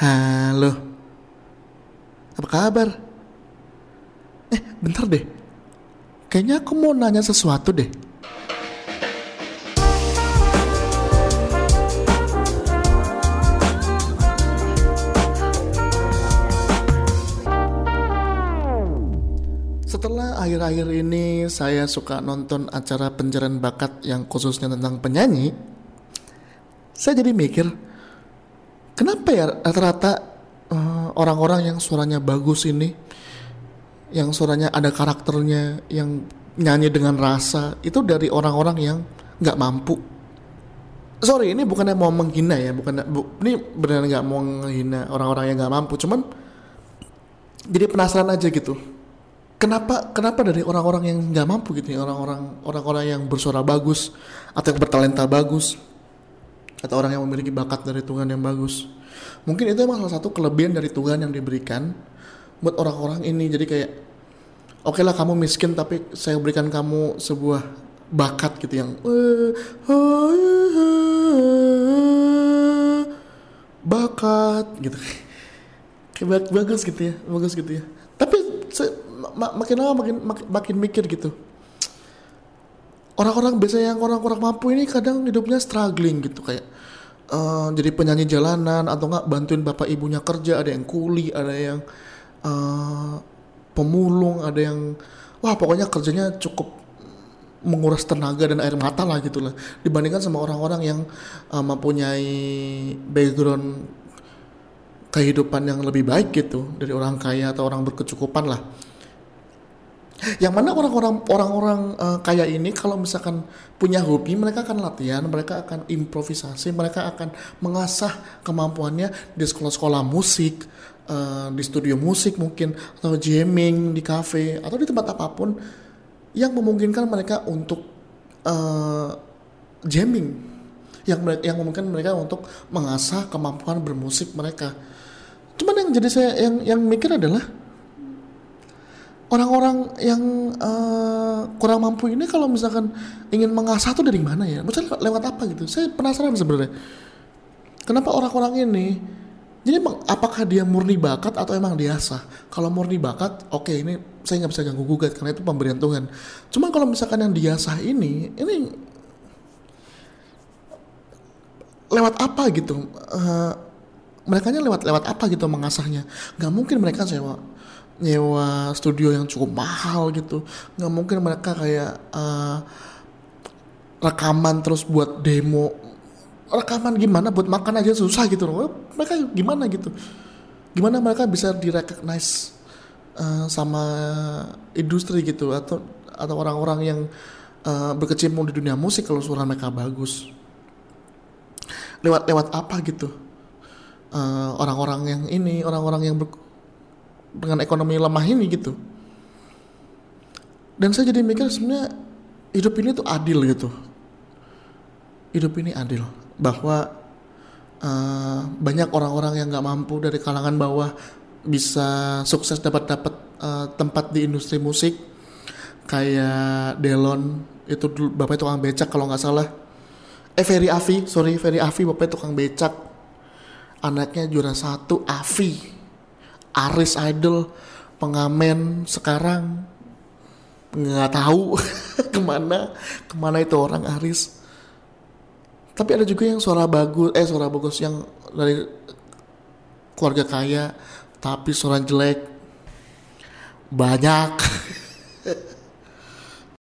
Halo. Apa kabar? Eh, bentar deh. Kayaknya aku mau nanya sesuatu deh. Setelah akhir-akhir ini saya suka nonton acara pencarian bakat yang khususnya tentang penyanyi, saya jadi mikir, kenapa ya rata-rata eh, orang-orang yang suaranya bagus ini, yang suaranya ada karakternya, yang nyanyi dengan rasa, itu dari orang-orang yang nggak mampu. Sorry, ini bukannya mau menghina ya, bukan bu, ini benar nggak mau menghina orang-orang yang nggak mampu, cuman jadi penasaran aja gitu kenapa kenapa dari orang-orang yang nggak mampu gitu ya orang-orang orang-orang yang bersuara bagus atau yang bertalenta bagus atau orang yang memiliki bakat dari Tuhan yang bagus. Mungkin itu emang salah satu kelebihan dari Tuhan yang diberikan buat orang-orang ini. Jadi kayak oke lah kamu miskin tapi saya berikan kamu sebuah bakat gitu yang bakat gitu. Kayak bagus gitu ya bagus gitu ya. Tapi mak makin lama makin makin mikir gitu orang-orang biasanya yang orang-orang mampu ini kadang hidupnya struggling gitu kayak uh, jadi penyanyi jalanan atau enggak bantuin bapak ibunya kerja ada yang kuli ada yang uh, pemulung ada yang wah pokoknya kerjanya cukup menguras tenaga dan air mata lah gitu lah. Dibandingkan sama orang-orang yang uh, mempunyai background kehidupan yang lebih baik gitu dari orang kaya atau orang berkecukupan lah yang mana orang-orang orang-orang uh, kaya ini kalau misalkan punya hobi mereka akan latihan mereka akan improvisasi mereka akan mengasah kemampuannya di sekolah-sekolah musik uh, di studio musik mungkin atau jamming di cafe atau di tempat apa pun yang memungkinkan mereka untuk uh, jamming. Yang yang memungkinkan mereka untuk mengasah kemampuan bermusik mereka. Cuman yang jadi saya yang yang mikir adalah orang-orang yang uh, kurang mampu ini kalau misalkan ingin mengasah tuh dari mana ya? Maksudnya lewat apa gitu? Saya penasaran sebenarnya. Kenapa orang-orang ini jadi apakah dia murni bakat atau emang diasah? Kalau murni bakat, oke okay, ini saya nggak bisa ganggu gugat karena itu pemberian Tuhan. Cuma kalau misalkan yang diasah ini, ini lewat apa gitu? Uh, mereka lewat lewat apa gitu mengasahnya? Gak mungkin mereka sewa nyewa studio yang cukup mahal gitu. Nggak mungkin mereka kayak uh, rekaman terus buat demo. Rekaman gimana? Buat makan aja susah gitu loh. Mereka gimana gitu? Gimana mereka bisa direcognize uh, sama industri gitu? Atau atau orang-orang yang uh, berkecimpung di dunia musik kalau suara mereka bagus? Lewat lewat apa gitu? Orang-orang uh, yang ini orang-orang yang ber, dengan ekonomi lemah ini gitu. Dan saya jadi mikir sebenarnya hidup ini tuh adil gitu. Hidup ini adil. Bahwa uh, banyak orang-orang yang nggak mampu dari kalangan bawah bisa sukses dapat dapat uh, tempat di industri musik. Kayak Delon itu dulu bapak tukang becak kalau nggak salah. Eh Ferry Afi sorry Ferry Afi bapak tukang becak. Anaknya juara satu Afi Aris Idol pengamen sekarang. Nggak tahu ke mana ke mana itu orang Aris. Tapi ada juga yang suara bagus eh suara bagus yang dari keluarga kaya tapi suara jelek. Banyak